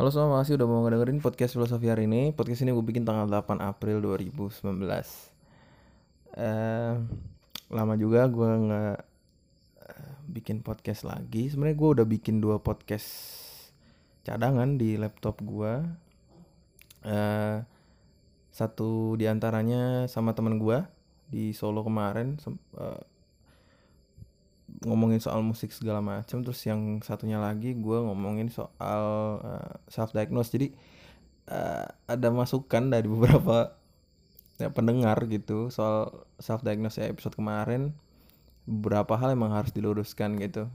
Halo semua, makasih udah mau ngedengerin podcast filosofi hari ini. Podcast ini gue bikin tanggal 8 April 2019 eh Lama juga gue nggak eh, bikin podcast lagi. Sebenarnya gue udah bikin dua podcast cadangan di laptop gue eh Satu di antaranya sama temen gue di Solo kemarin eh, ngomongin soal musik segala macam terus yang satunya lagi gue ngomongin soal self diagnose jadi eh, ada masukan dari beberapa ya, pendengar gitu soal self diagnose ya episode kemarin. Beberapa hal emang harus diluruskan gitu.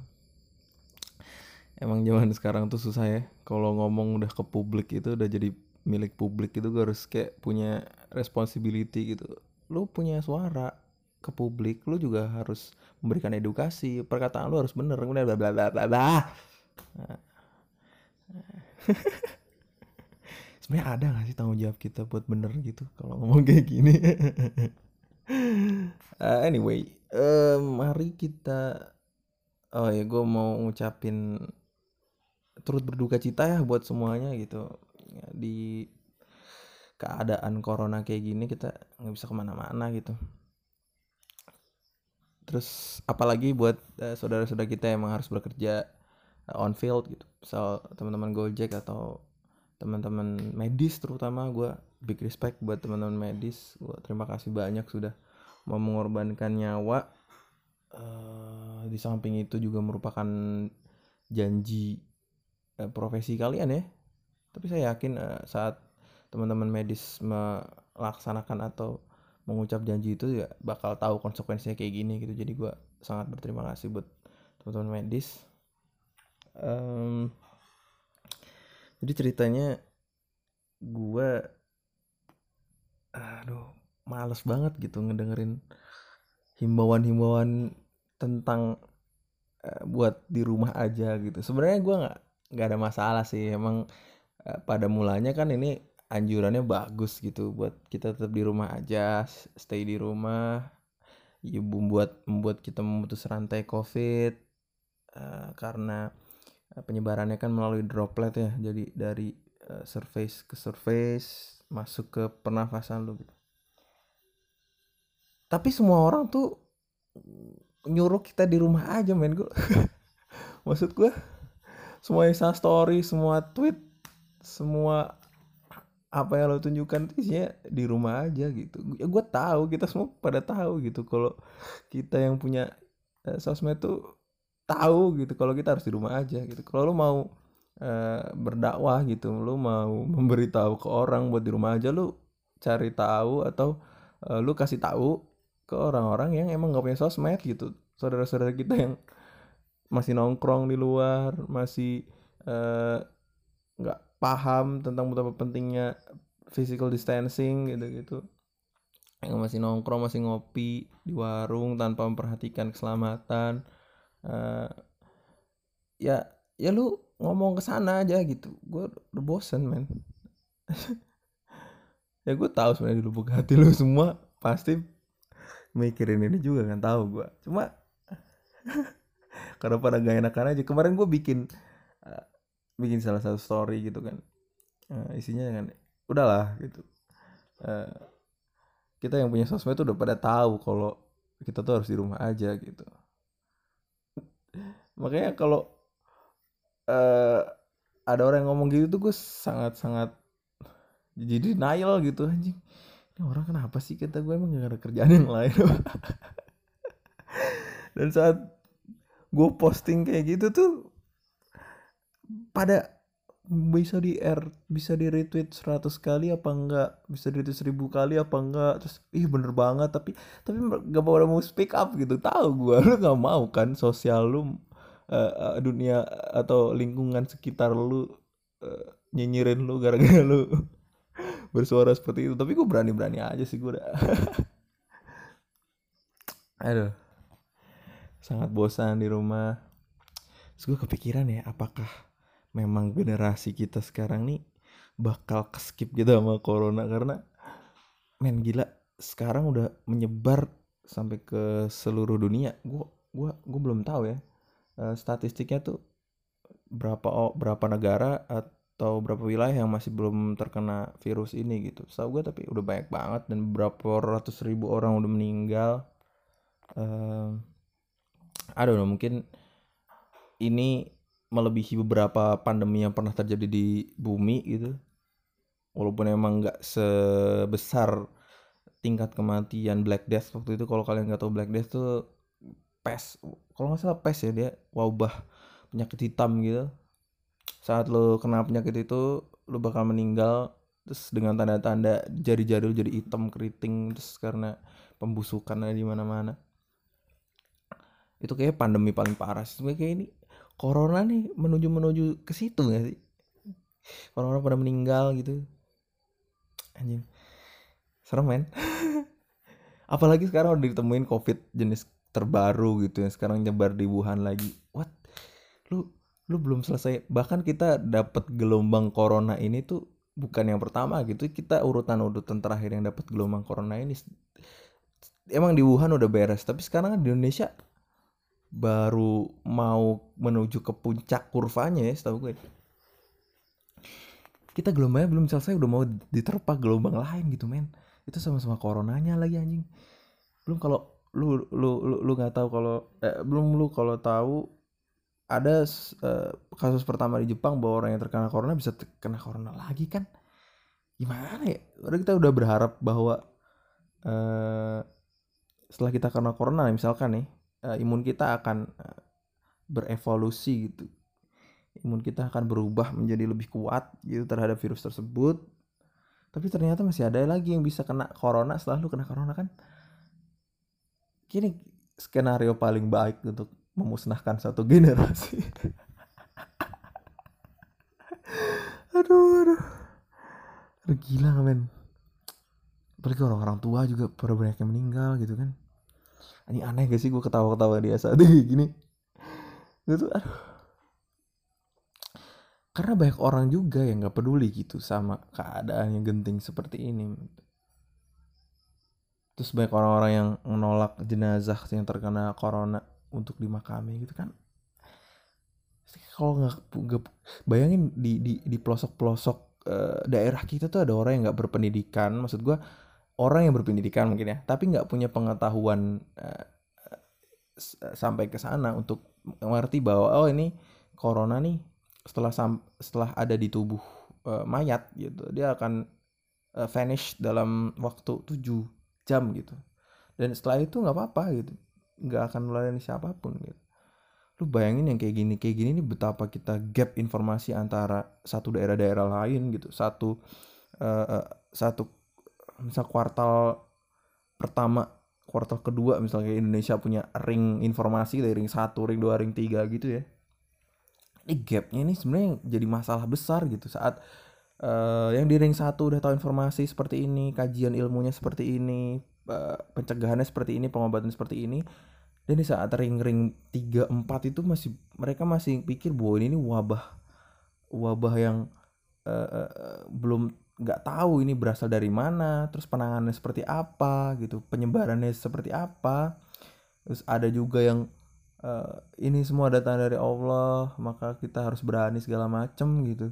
Emang zaman sekarang tuh susah ya. Kalau ngomong udah ke publik itu udah jadi milik publik itu gue harus kayak punya responsibility gitu. Lu punya suara ke publik lu juga harus memberikan edukasi perkataan lu harus bener bla bla bla bla bla. Nah. sebenarnya ada gak sih tanggung jawab kita buat bener gitu kalau ngomong kayak gini? Eh, anyway eh, mari kita oh ya gue mau ngucapin turut berduka cita ya buat semuanya gitu. Di keadaan corona kayak gini kita nggak bisa ke mana-mana gitu terus apalagi buat eh, saudara-saudara kita yang harus bekerja eh, on field gitu. Misal teman-teman Gojek atau teman-teman medis terutama gue big respect buat teman-teman medis. Gue terima kasih banyak sudah mau mengorbankan nyawa. Eh, di samping itu juga merupakan janji eh, profesi kalian ya. Tapi saya yakin eh, saat teman-teman medis melaksanakan atau mengucap janji itu ya bakal tahu konsekuensinya kayak gini gitu. Jadi gua sangat berterima kasih buat teman-teman medis. Em, jadi ceritanya gua aduh males banget gitu ngedengerin himbauan-himbauan tentang eh, buat di rumah aja gitu. Sebenarnya gua nggak nggak ada masalah sih. Emang eh, pada mulanya kan ini anjurannya bagus gitu buat kita tetap di rumah aja stay di rumah ya membuat membuat kita memutus rantai covid eh, karena eh, penyebarannya kan melalui droplet ya jadi dari eh, surface ke surface masuk ke pernafasan lu gitu. Tapi semua orang tuh nyuruh kita di rumah aja men gue maksud gue semua Insta story semua tweet semua apa yang lo tunjukkan tuh isinya di rumah aja gitu. Ya gue tahu kita semua pada tahu gitu kalau kita yang punya eh, sosmed tuh tahu gitu kalau kita harus di rumah aja gitu. Kalau lo mau eh, berdakwah gitu lo mau memberitahu ke orang buat di rumah aja lo cari tahu atau eh, lu kasih tahu ke orang-orang yang emang gak punya sosmed gitu. Saudara-saudara kita yang masih nongkrong di luar masih eh, nggak paham tentang betapa pentingnya physical distancing gitu-gitu. Yang masih nongkrong masih ngopi di warung tanpa memperhatikan keselamatan Eh, ya ya lu ngomong ke sana aja gitu. Gue udah bosen men. Ya gue tahu sebenarnya di lubuk hati lu semua pasti mikirin ini juga kan tahu gue cuma karena pada gak enakan aja. Kemarin gue bikin bikin salah satu story gitu kan. Eh, isinya kan udahlah gitu. Eh, kita yang punya sosmed tuh udah pada tahu kalau kita tuh harus di rumah aja gitu. Makanya kalau eh ada orang yang ngomong gitu tuh gue sangat sangat jadi denial gitu anjing. Ini orang kenapa sih kata gue emang gak ada kerjaan yang lain. Dan saat gue posting kayak gitu tuh pada bisa di R bisa di retweet 100 kali apa enggak? Bisa di retweet 1000 kali apa enggak? Terus ih bener banget tapi tapi gak pada mau speak up gitu. Tahu gue lu gak mau kan sosial lu eh, dunia atau lingkungan sekitar lu eh, nyinyirin lu gara-gara lu bersuara seperti itu. Tapi gue berani-berani aja sih gue udah aduh. Sangat bosan di rumah. Terus gue kepikiran ya apakah memang generasi kita sekarang nih bakal keskip gitu sama corona karena men gila sekarang udah menyebar sampai ke seluruh dunia. Gua gua gua belum tahu ya Eh, statistiknya tuh berapa o- berapa negara at- atau berapa wilayah yang masih belum terkena virus ini gitu. Setahu gue tapi udah banyak banget dan beberapa ratus ribu orang udah meninggal. Um, I mungkin ini melebihi beberapa pandemi yang pernah terjadi di bumi gitu. Walaupun emang nggak sebesar tingkat kematian Black Death waktu itu kalau kalian nggak tahu Black Death tuh pes kalau nggak salah pes ya dia wabah penyakit hitam gitu. Saat lo kena penyakit itu lo bakal meninggal terus dengan tanda-tanda jari-jari jadi hitam keriting terus karena pembusukan ada di mana-mana. Itu kayak pandemi paling parah sih. Kayak ini corona nih menuju menuju ke situ gak sih? Orang-orang pada meninggal gitu. Anjing. Serem men. Apalagi sekarang udah ditemuin covid jenis terbaru gitu ya sekarang nyebar di Wuhan lagi. What? Lu lu belum selesai. Bahkan kita dapat gelombang corona ini tuh bukan yang pertama gitu. Kita urutan urutan terakhir yang dapat gelombang corona ini emang di Wuhan udah beres. Tapi sekarang di Indonesia baru mau menuju ke puncak kurvanya ya setahu gue. Kita gelombangnya belum selesai udah mau diterpa gelombang lain gitu men. Itu sama-sama coronanya lagi anjing. Belum kalau lu lu lu lu nggak tahu kalau eh, belum lu kalau tahu ada uh, kasus pertama di Jepang bahwa orang yang terkena corona bisa terkena corona lagi kan? Gimana ya? Udah kita udah berharap bahwa uh, setelah kita kena corona misalkan nih uh, imun kita akan uh, berevolusi gitu. Imun kita akan berubah menjadi lebih kuat gitu terhadap virus tersebut. Tapi ternyata masih ada lagi yang bisa kena corona setelah lu kena corona kan? Kini skenario paling baik untuk memusnahkan satu generasi. Aduh. Aduh gila men. Apalagi orang-orang tua juga pada banyak yang meninggal gitu kan ini aneh gak sih gue ketawa-ketawa dia saat ini? Gini. Gitu aduh. Karena banyak orang juga yang gak peduli gitu sama keadaan yang genting seperti ini. Terus banyak orang-orang yang menolak jenazah yang terkena corona untuk dimakami gitu kan. Kalau nggak bayangin di di di pelosok pelosok uh, daerah kita tuh ada orang yang nggak berpendidikan. Maksud gue orang yang berpendidikan mungkin ya tapi nggak punya pengetahuan uh, sampai ke sana untuk mengerti bahwa oh ini corona nih setelah setelah ada di tubuh uh, mayat gitu dia akan uh, vanish dalam waktu 7 jam gitu. Dan setelah itu nggak apa-apa gitu nggak akan melayani siapa pun gitu. Lu bayangin yang kayak gini kayak gini nih betapa kita gap informasi antara satu daerah-daerah lain gitu satu uh, uh, satu misal kuartal pertama kuartal kedua misalnya Indonesia punya ring informasi dari ring satu ring dua ring tiga gitu ya. Ini gapnya ini sebenarnya jadi masalah besar gitu saat uh, yang di ring satu udah tahu informasi seperti ini kajian ilmunya seperti ini uh, pencegahannya seperti ini pengobatan seperti ini. Dan di saat ring-ring 3 4 itu masih mereka masih pikir bahwa ini wabah wabah yang uh, uh, belum nggak tahu ini berasal dari mana terus penanganannya seperti apa gitu penyebarannya seperti apa. Terus ada juga yang uh, ini semua datang dari Allah maka kita harus berani segala macem gitu.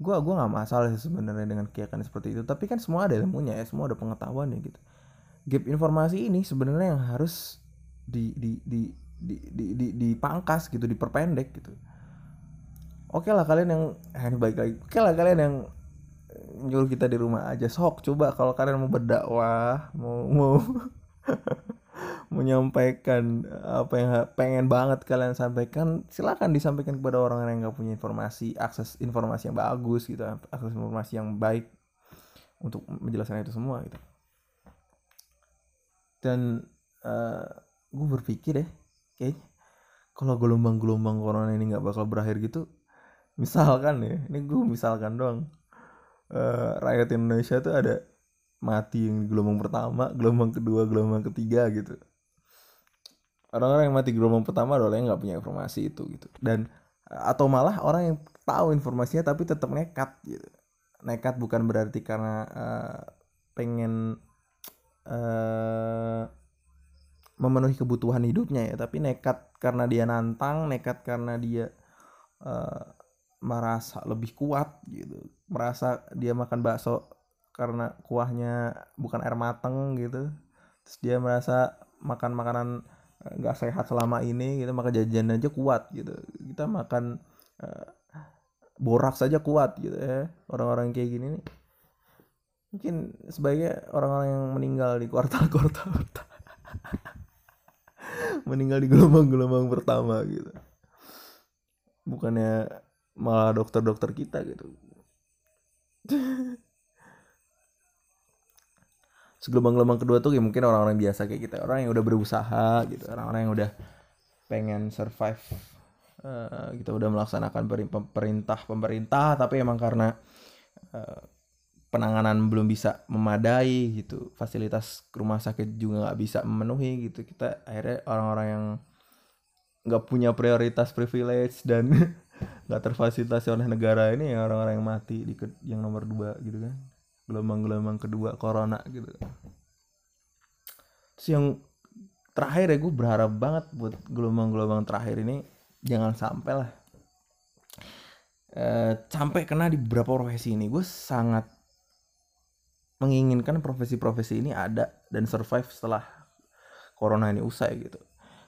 Gua gua nggak masalah sih sebenarnya dengan keyakinan seperti itu tapi kan semua ada ilmunya ya semua ada pengetahuannya gitu. Gap informasi ini sebenarnya yang harus di di di di di, di, dipangkas gitu diperpendek gitu. Oke lah kalian yang eh, ini baik lagi. Oke lah kalian yang nyuruh kita di rumah aja. Sok coba kalau kalian mau berdakwah mau mau menyampaikan apa yang pengen banget kalian sampaikan silakan disampaikan kepada orang yang nggak punya informasi akses informasi yang bagus gitu akses informasi yang baik untuk menjelaskan itu semua gitu. Dan uh, eh, gue berpikir deh kayaknya kalau gelombang-gelombang corona ini nggak bakal berakhir gitu misalkan ya ini gue misalkan doang uh, rakyat Indonesia tuh ada mati yang gelombang pertama gelombang kedua gelombang ketiga gitu. Orang-orang yang mati gelombang pertama adalah yang nggak punya informasi itu gitu. Dan atau malah orang yang tahu informasinya tapi tetap nekat gitu. Nekat bukan berarti karena uh, pengen uh, memenuhi kebutuhan hidupnya ya tapi nekat karena dia nantang nekat karena dia uh, merasa lebih kuat gitu merasa dia makan bakso karena kuahnya bukan air mateng gitu. Terus dia merasa makan makanan eh, nggak sehat selama ini gitu maka jajan aja kuat gitu. Kita makan uh, borak saja kuat gitu ya. Orang-orang kayak gini nih. Mungkin sebaiknya orang-orang yang meninggal di kuartal-kuartal meninggal di gelombang-gelombang pertama gitu. Bukannya malah dokter-dokter kita gitu segelombang-gelombang kedua tuh ya mungkin orang-orang biasa kayak kita. Orang yang udah berusaha gitu. Orang-orang yang udah pengen survive uh, kita udah melaksanakan perintah pemerintah. Tapi emang karena uh, penanganan belum bisa memadai gitu. Fasilitas rumah sakit juga nggak bisa memenuhi gitu. Kita akhirnya orang-orang yang nggak punya prioritas privilege dan nggak terfasilitasi oleh negara ini ya orang-orang yang mati di yang nomor dua gitu kan. Gelombang-gelombang kedua corona gitu. Terus yang terakhir ya gue berharap banget buat gelombang-gelombang terakhir ini jangan sampai lah e, sampai kena di beberapa profesi ini. Gue sangat menginginkan profesi-profesi ini ada dan survive setelah corona ini usai gitu.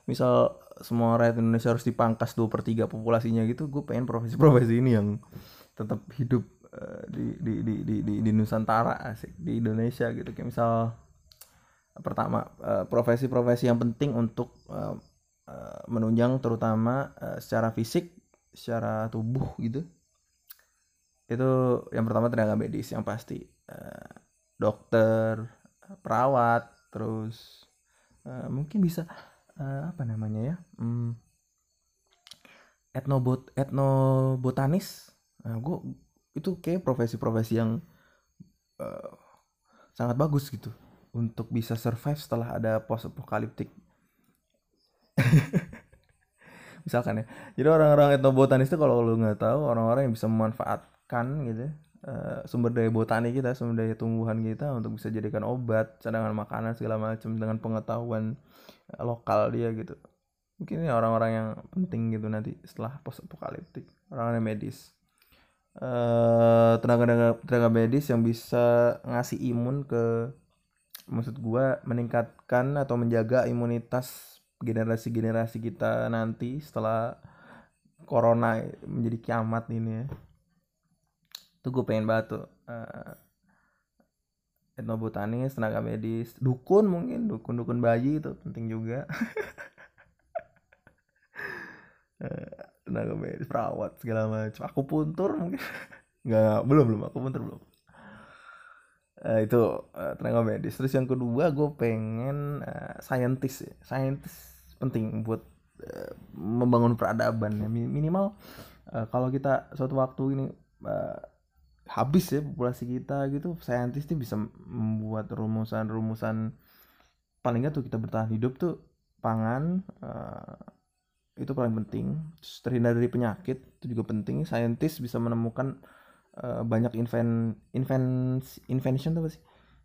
Misal semua rakyat Indonesia harus dipangkas dua per tiga populasinya gitu gue pengen profesi-profesi ini yang tetap hidup Eh, di, di, di, di, di, Nusantara asik di Indonesia gitu. Kayak misal pertama eh, profesi-profesi yang penting untuk menunjang terutama secara fisik secara tubuh gitu. Itu yang pertama tenaga medis yang pasti dokter perawat terus mungkin bisa apa namanya ya? Hmm, etnobot etnobotanis. Nah, gue itu kayak profesi-profesi yang uh, sangat bagus gitu untuk bisa survive setelah ada post apokaliptik misalkan ya. Jadi orang-orang etnobotanis itu kalau lu nggak tahu orang-orang yang bisa memanfaatkan gitu uh, sumber daya botani kita sumber daya tumbuhan kita untuk bisa jadikan obat cadangan makanan segala macam dengan pengetahuan uh, lokal dia gitu. Mungkin ini orang-orang yang penting gitu nanti setelah post apokaliptik orang-orang medis. Tenaga tenaga tenaga medis yang bisa ngasih imun ke maksud gua meningkatkan atau menjaga imunitas generasi-generasi kita nanti setelah corona menjadi kiamat ini ya itu gue pengen banget tuh uh, etnobotanis tenaga medis dukun mungkin dukun dukun bayi itu penting juga. Uh, tenaga medis perawat segala macam aku puntur mungkin. Nggak belum belum. Aku puntur belum. Uh, itu uh, tenaga medis. Terus yang kedua gue pengen uh, scientist ya. Scientist penting buat uh, membangun peradaban ya. Minimal uh, kalau kita suatu waktu ini uh, habis ya populasi kita gitu scientist ini bisa membuat rumusan-rumusan paling nggak tuh kita bertahan hidup tuh pangan uh, itu paling penting. Terhindar dari penyakit itu juga penting. Saintis bisa menemukan uh, banyak inven inven invention tuh apa sih?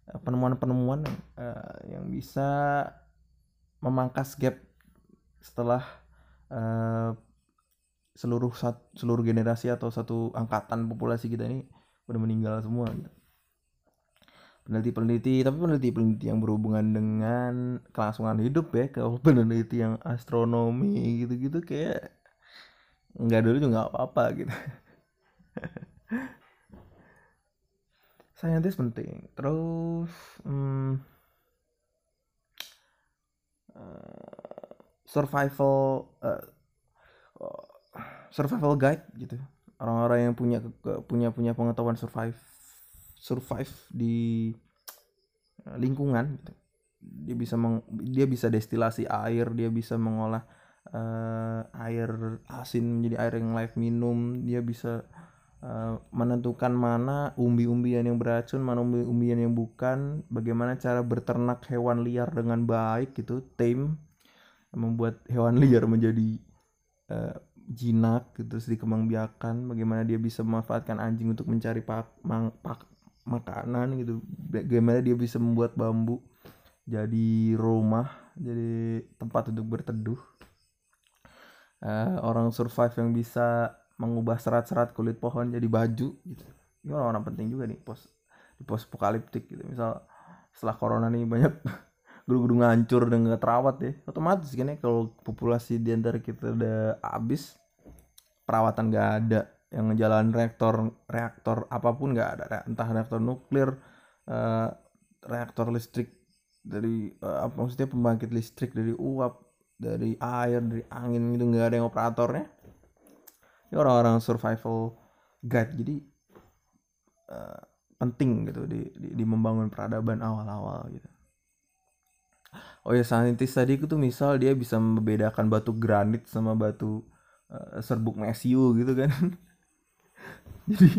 Eh, penemuan-penemuan uh, yang bisa memangkas gap setelah uh, seluruh sat, seluruh generasi atau satu angkatan populasi kita ini udah meninggal semua. Gitu peneliti-peneliti tapi peneliti-peneliti yang berhubungan dengan kelangsungan hidup ya kalau peneliti yang astronomi gitu-gitu kayak nggak dulu juga nggak apa-apa gitu. Saintis penting. Terus hmm, uh, survival uh, survival guide gitu orang-orang yang punya punya punya pengetahuan survive survive di eh, lingkungan gitu. dia bisa meng, dia bisa destilasi air dia bisa mengolah uh, air asin menjadi air yang layak minum dia bisa uh, menentukan mana umbi-umbian yang beracun mana umbi-umbian yang bukan bagaimana cara berternak hewan liar dengan baik gitu tame membuat hewan liar menjadi uh, jinak gitu terus dikembangbiakan bagaimana dia bisa memanfaatkan anjing untuk mencari pak, mang, pak makanan gitu. Bagaimana dia bisa membuat bambu jadi rumah jadi tempat untuk berteduh. Uh, orang survive yang bisa mengubah serat-serat kulit pohon jadi baju gitu. Ini orang-orang penting juga nih pos di pos apokaliptik gitu. Misal setelah corona nih banyak gedung-gedung hancur dan gak terawat ya otomatis kan ya kalau populasi di antara kita udah habis perawatan gak ada yang ngejalan reaktor reaktor apa pun gak ada entah reaktor nuklir uh, reaktor listrik dari uh, apa maksudnya pembangkit listrik dari uap dari air dari angin gitu nggak ada yang operatornya. Ini orang-orang survival guide jadi uh, penting gitu di, di, di membangun peradaban awal-awal gitu. Oh ya saintis tadi itu tuh misal dia bisa membedakan batu granit sama batu uh, serbuk mesiu gitu kan. Jadi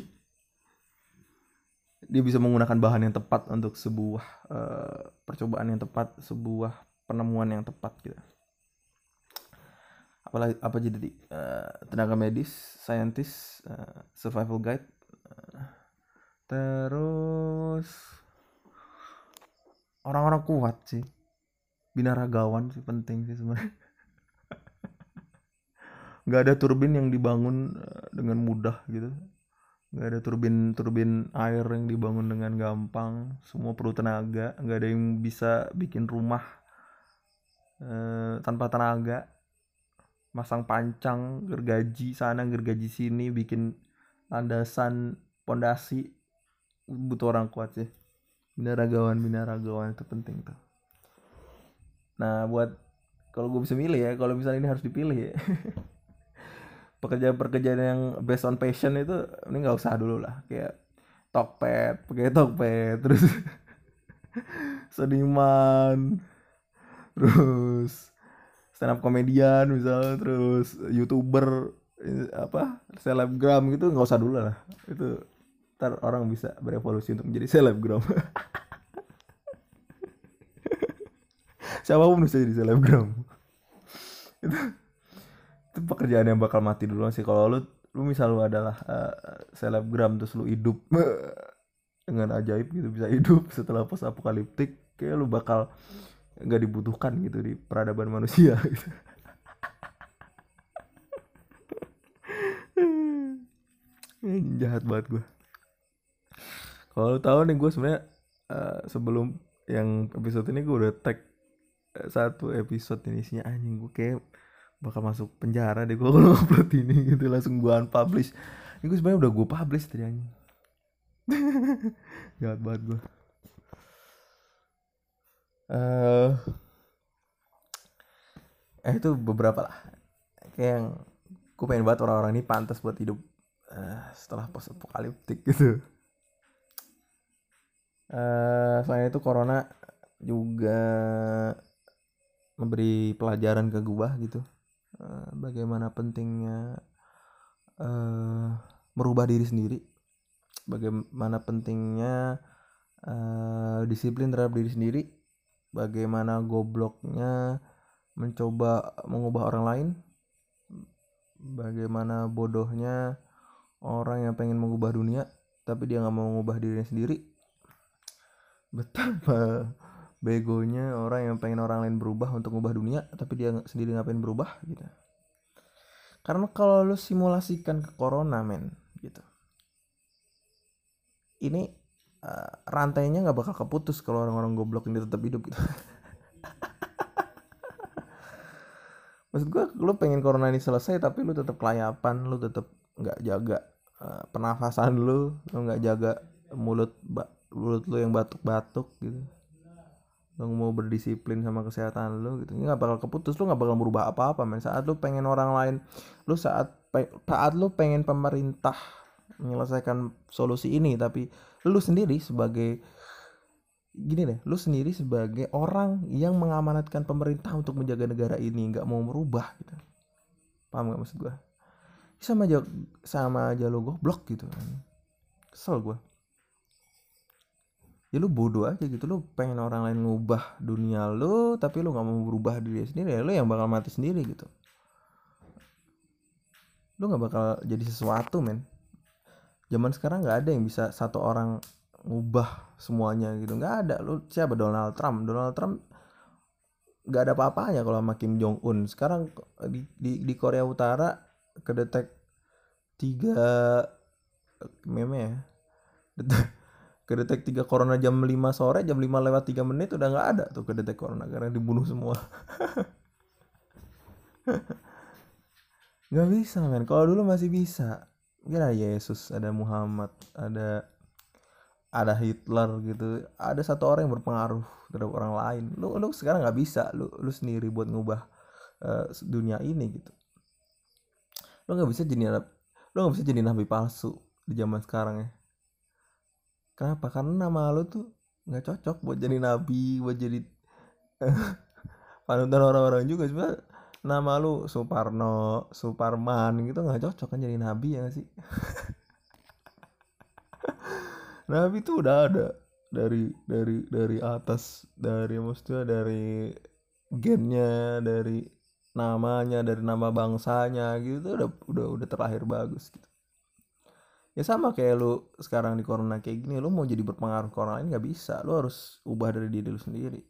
dia bisa menggunakan bahan yang tepat untuk sebuah uh, percobaan yang tepat sebuah penemuan yang tepat gitu. Apalagi apa jadi uh, tenaga medis scientist uh, survival guide uh, terus orang-orang kuat sih. Binaragawan sih penting sih sebenarnya nggak ada turbin yang dibangun eh, dengan mudah gitu. Nggak ada turbin turbin air yang dibangun dengan gampang. Semua perlu tenaga. Nggak ada yang bisa bikin rumah eh, tanpa tenaga. Masang pancang gergaji sana gergaji sini bikin landasan pondasi. Butuh orang kuat sih. Binaragawan binaragawan itu penting tuh. Nah buat kalau gue bisa milih ya kalau misalnya ini harus dipilih ya pekerjaan-pekerjaan yang based on passion itu ini nggak usah dulu lah. Kayak Tokped pakai Tokped terus seniman terus stand up komedian misalnya terus youtuber apa selebgram gitu nggak usah dulu lah. Itu ntar orang bisa berevolusi untuk menjadi selebgram. Siapa pun bisa jadi selebgram. Itu itu pekerjaan yang bakal mati dulu sih kalau lu lu misal lu adalah uh, selebgram terus lu hidup dengan ajaib gitu bisa hidup setelah post apokaliptik kayak lu bakal nggak dibutuhkan gitu di peradaban manusia gitu. jahat banget gue kalau lu tahu nih gue sebenarnya uh, sebelum yang episode ini gue udah tag satu episode ini isinya anjing gue kayak bakal masuk penjara deh gue kalau upload ini gitu langsung gue unpublish. Ini gue sebenarnya udah gue publish tadi jahat banget gue uh, eh itu beberapa lah. Kayak yang gue pengen banget orang-orang ini pantas buat hidup uh, setelah post apokaliptik gitu. Uh, selain itu corona juga memberi pelajaran ke gua gitu bagaimana pentingnya uh, merubah diri sendiri bagaimana pentingnya uh, disiplin terhadap diri sendiri bagaimana gobloknya mencoba mengubah orang lain bagaimana bodohnya orang yang pengen mengubah dunia tapi dia nggak mau mengubah dirinya sendiri. Betapa begonya orang yang pengen orang lain berubah untuk mengubah dunia tapi dia sendiri ngapain berubah gitu karena kalau lu simulasikan ke corona men gitu. Ini uh, rantainya nggak bakal keputus kalau orang-orang goblok ini tetap hidup gitu. Maksud gue lu pengen corona ini selesai tapi lu tetap kelayapan lu tetap nggak jaga uh, pernafasan lu lu nggak jaga mulut mulut lu yang batuk-batuk gitu lu mau berdisiplin sama kesehatan lu gitu. Nggak bakal keputus lu nggak bakal merubah apa-apa men. Saat lu pengen orang lain lu saat saat lu pengen pemerintah menyelesaikan solusi ini tapi lu sendiri sebagai gini deh lu sendiri sebagai orang yang mengamanatkan pemerintah untuk menjaga negara ini nggak mau merubah gitu. Paham gak maksud gue sama aja sama aja lu goblok gitu kesel gue ya lu bodoh aja gitu. Lu pengen orang lain ngubah dunia lu tapi lu nggak mau berubah diri sendiri ya lu yang bakal mati sendiri gitu. Lu nggak bakal jadi sesuatu men. Zaman sekarang nggak ada yang bisa satu orang ngubah semuanya gitu. Nggak ada. Lu siapa? Donald Trump. Donald Trump nggak ada apa-apanya kalau sama Kim Jong Un sekarang di, di di Korea Utara kedetek tiga meme ya kedetek tiga corona jam 5 sore jam 5 lewat 3 menit udah nggak ada tuh kedetek corona karena dibunuh semua. Nggak bisa men. Kalau dulu masih bisa. Ada Yesus ada Muhammad ada ada Hitler gitu. Ada satu orang yang berpengaruh terhadap orang lain. Lu lu sekarang nggak bisa. Lu lu sendiri buat ngubah uh, dunia ini gitu. Lu nggak bisa jadi lu nggak bisa jadi nabi palsu di zaman sekarang ya kenapa? Karena nama lu tuh nggak cocok buat jadi nabi buat jadi panutan orang-orang juga. Sebenarnya nama lu Suparno, Suparman gitu nggak cocok kan jadi nabi ya gak sih? nabi tuh udah ada dari dari dari atas dari maksudnya dari gennya dari namanya dari nama bangsanya gitu udah udah udah terlahir bagus gitu ya sama kayak lu sekarang di corona kayak gini lu mau jadi berpengaruh ke orang lain nggak bisa. Lu harus ubah dari diri lu sendiri.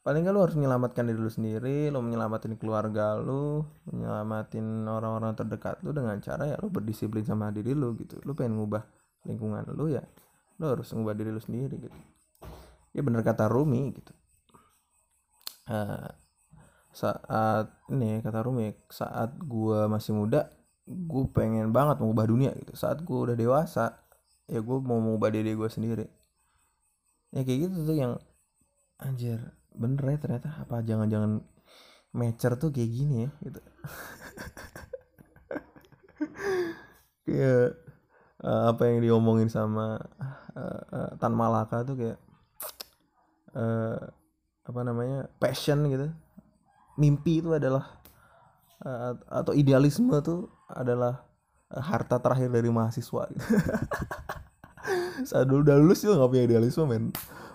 Paling nggak lu harus menyelamatkan diri lu sendiri lu menyelamatin keluarga lu menyelamatin orang-orang terdekat lu dengan cara ya lu berdisiplin sama diri lu gitu. Lu pengen ngubah lingkungan lu ya lu harus ngubah diri lu sendiri gitu. Ya bener kata Rumi gitu. Uh, saat ini kata Rumi saat gua masih muda gue pengen banget mengubah dunia gitu. Saat gue udah dewasa ya gue mau mengubah diri gue sendiri. Ya kayak gitu tuh yang anjir bener ya ternyata. Apa jangan-jangan matcher tuh kayak gini ya gitu. Kayak uh, apa yang diomongin sama uh, uh, Tan Malaka tuh kayak uh, apa namanya passion gitu. Mimpi itu adalah uh, atau idealisme tuh adalah uh, harta terakhir dari mahasiswa. Gitu. saat dulu udah lulus juga nggak punya idealisme men.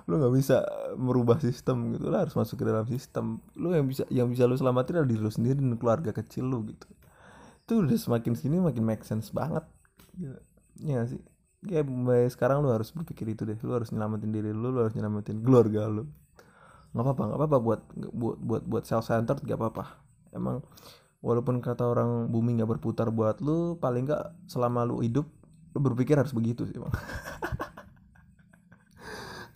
Lu nggak bisa merubah sistem gitu. Lah harus masuk ke dalam sistem. Lu yang bisa yang bisa lu selamatin adalah diri lu sendiri dan keluarga kecil lu gitu. Itu udah semakin sini makin make sense banget. Gitu. ya sih? Kayak sekarang lu harus berpikir itu deh. Lu harus nyelamatin diri lu lu harus nyelamatin keluarga lu. Nggak apa-apa nggak apa-apa buat buat buat buat self centered gak apa-apa. Emang walaupun kata orang bumi nggak berputar buat lu paling nggak selama lu hidup lu berpikir harus begitu sih bang.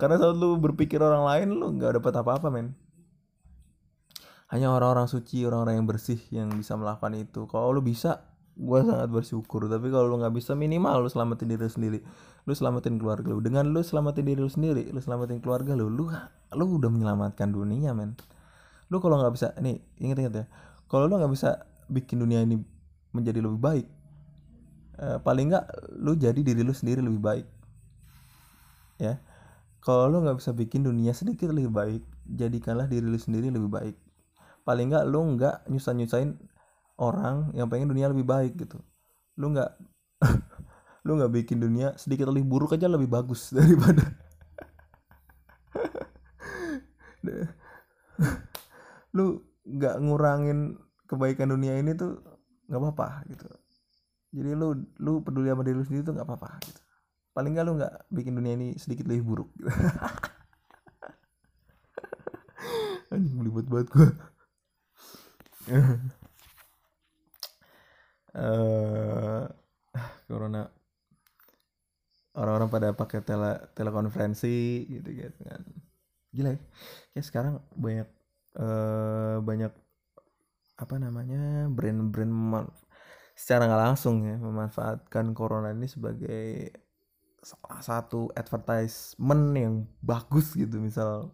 Karena saat lu berpikir orang lain lu nggak dapat apa-apa men. Hanya orang-orang suci orang-orang yang bersih yang bisa melakukan itu. Kalau lu bisa gue sangat bersyukur. Tapi kalau lu nggak bisa minimal lu selamatin diri lu sendiri. Lu selamatin keluarga lu. Dengan lu selamatin diri lu sendiri lu selamatin keluarga lu lu lu udah menyelamatkan dunia men. Lu kalau nggak bisa nih inget-inget ya kalau lu nggak bisa bikin dunia ini menjadi lebih baik eh, paling nggak lu jadi diri lu sendiri lebih baik. Ya. Kalau lo nggak bisa bikin dunia sedikit lebih baik jadikanlah diri lu sendiri lebih baik. Paling nggak lo nggak nyusah nyusahin orang yang pengen dunia lebih baik gitu. Lo nggak lo nggak bikin dunia sedikit lebih buruk aja lebih bagus daripada lu nggak ngurangin kebaikan dunia ini tuh nggak apa-apa gitu. Jadi lu lu peduli sama diri lu sendiri tuh nggak apa-apa gitu. Paling nggak lu nggak bikin dunia ini sedikit lebih buruk gitu. anjing melibet banget gue uh, corona. Orang-orang pada pakai tele telekonferensi gitu gitu kan. Gila ya. Kayak sekarang banyak uh, banyak apa namanya brand-brand secara nggak langsung ya memanfaatkan corona ini sebagai salah satu advertisement yang bagus gitu. Misal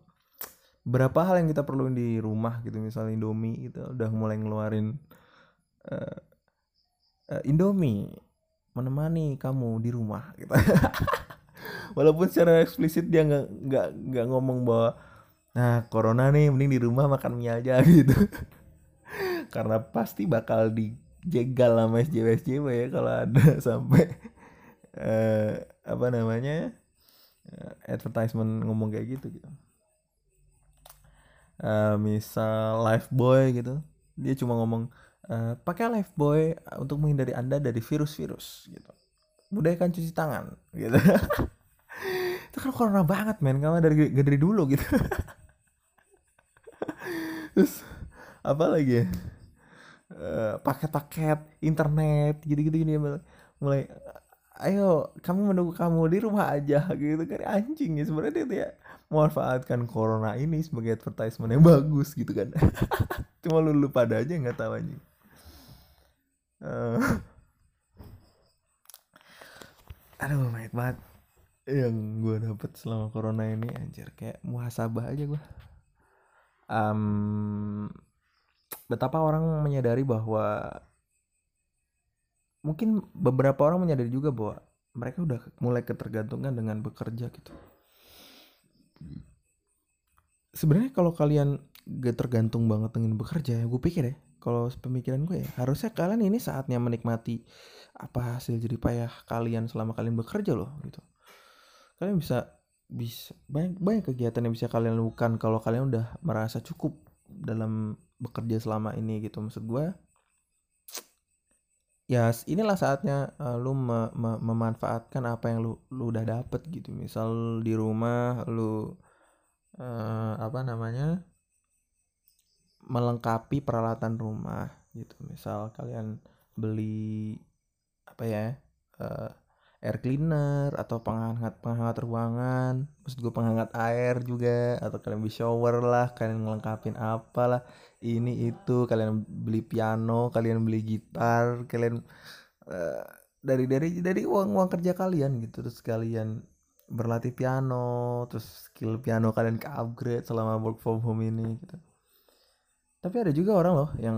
berapa hal yang kita perlu di rumah gitu misal Indomie gitu udah mulai ngeluarin uh, uh, Indomie menemani kamu di rumah gitu. Walaupun secara eksplisit dia nggak nggak ngomong bahwa nah corona nih mending di rumah makan mie aja gitu. Karena pasti bakal dijegal sama SJW SJW ya kalau ada sampai uh, apa namanya uh, advertisement ngomong kayak gitu gitu. Uh, misal life boy gitu dia cuma ngomong uh, pakai life boy untuk menghindari anda dari virus-virus gitu. Budayakan cuci tangan gitu. Itu kan corona banget men. Kamu dari dari dulu gitu terus apa lagi ya? Paket-paket uh, internet gitu-gitu gini mulai ayo kami menunggu kamu di rumah aja gitu kan anjing ya sebenarnya dia, dia memanfaatkan corona ini sebagai advertisement yang bagus gitu kan. Cuma lu, lu pada aja nggak tahu anjing. Uh, aduh banyak banget yang gue dapet selama corona ini anjir. Kayak muhasabah aja gue um, betapa orang menyadari bahwa mungkin beberapa orang menyadari juga bahwa mereka udah mulai ketergantungan dengan bekerja gitu. Sebenarnya kalau kalian gak tergantung banget dengan bekerja gue pikir ya kalau pemikiran gue ya harusnya kalian ini saatnya menikmati apa hasil jadi payah kalian selama kalian bekerja loh gitu. Kalian bisa bisa banyak banyak kegiatan yang bisa kalian lakukan kalau kalian udah merasa cukup dalam bekerja selama ini gitu. Maksud gue ya inilah saatnya uh, lu me me memanfaatkan apa yang lu lu udah dapet gitu. Misal di rumah lu uh, apa namanya melengkapi peralatan rumah gitu. Misal kalian beli apa ya uh, air cleaner atau penghangat penghangat ruangan. Maksud gue penghangat air juga atau kalian bisa shower lah kalian ngelengkapin apalah ini itu kalian beli piano kalian beli gitar kalian uh, dari dari dari uang uang kerja kalian gitu. Terus kalian berlatih piano terus skill piano kalian ke upgrade selama work from home ini gitu. Tapi ada juga orang loh yang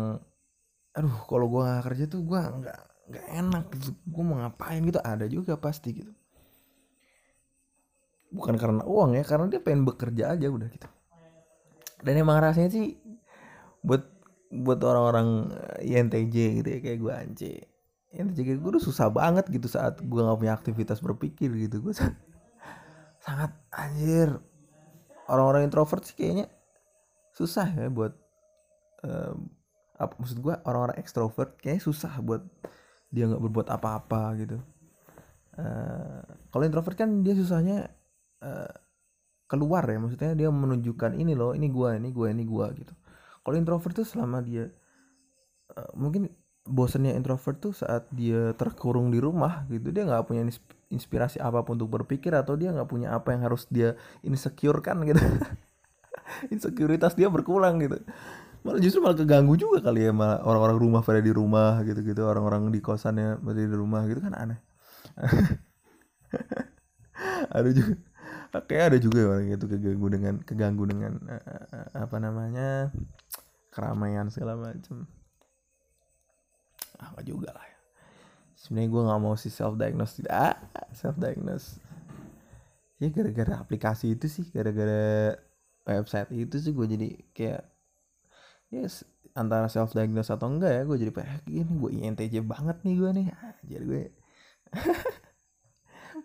aduh kalau gue nggak kerja tuh gue nggak nggak enak gitu. Gue mau ngapain gitu? Ada juga pasti gitu. Bukan karena uang ya karena dia pengen bekerja aja udah gitu. Dan emang rasanya sih buat buat orang-orang INTJ gitu ya kayak gue ance. INTJ gue tuh susah banget gitu saat gue nggak punya aktivitas berpikir gitu. Gue sangat anjir. Orang-orang introvert sih kayaknya susah ya buat uh, apa maksud gue orang-orang ekstrovert kayaknya susah buat dia nggak berbuat apa-apa gitu. Uh, kalau introvert kan dia susahnya uh, keluar ya maksudnya dia menunjukkan ini loh ini gue ini gue ini gue gitu. Kalau introvert tuh selama dia uh, mungkin bosannya introvert tuh saat dia terkurung di rumah gitu dia nggak punya inspirasi apa pun untuk berpikir atau dia nggak punya apa yang harus dia insecure kan gitu. Insekuritas dia berkurang gitu malah justru malah keganggu juga kali ya malah orang-orang rumah pada di rumah gitu gitu orang-orang di kosannya pada di rumah gitu kan aneh. Ada juga kayak ada juga orang itu keganggu dengan keganggu dengan uh, apa namanya keramaian segala macam ah juga lah. Ya. sebenarnya gue nggak mau si self diagnose tidak ah, self diagnose ya gara-gara aplikasi itu sih gara-gara website itu sih gue jadi kayak yes antara self diagnose atau enggak ya gue jadi kayak gini gue INTJ banget nih gue nih. Jadi gue.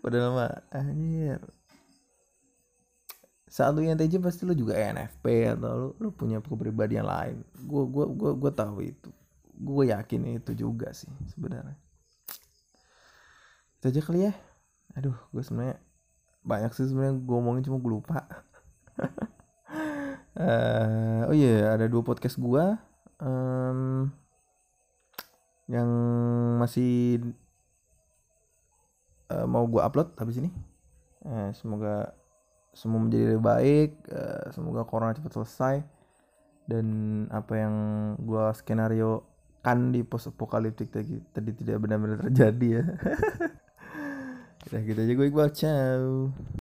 Padahal mah anjir. Saat lu INTJ pasti lu juga ENFP atau lu, lu punya kepribadian lain. Gue gue gue gue tahu itu. Gue yakin itu juga sih sebenarnya. Itu aja kali ya. Aduh gue sebenarnya banyak sih sebenarnya gue ngomongin cuma gue lupa uh, oh iya yeah, ada dua podcast gue um, yang masih uh, mau gue upload habis ini uh, semoga semua menjadi lebih baik uh, semoga corona cepat selesai dan apa yang gue skenario kan di post apokaliptik tadi, tadi tidak benar-benar terjadi ya. Udah gitu aja gue Iqbal, ciao.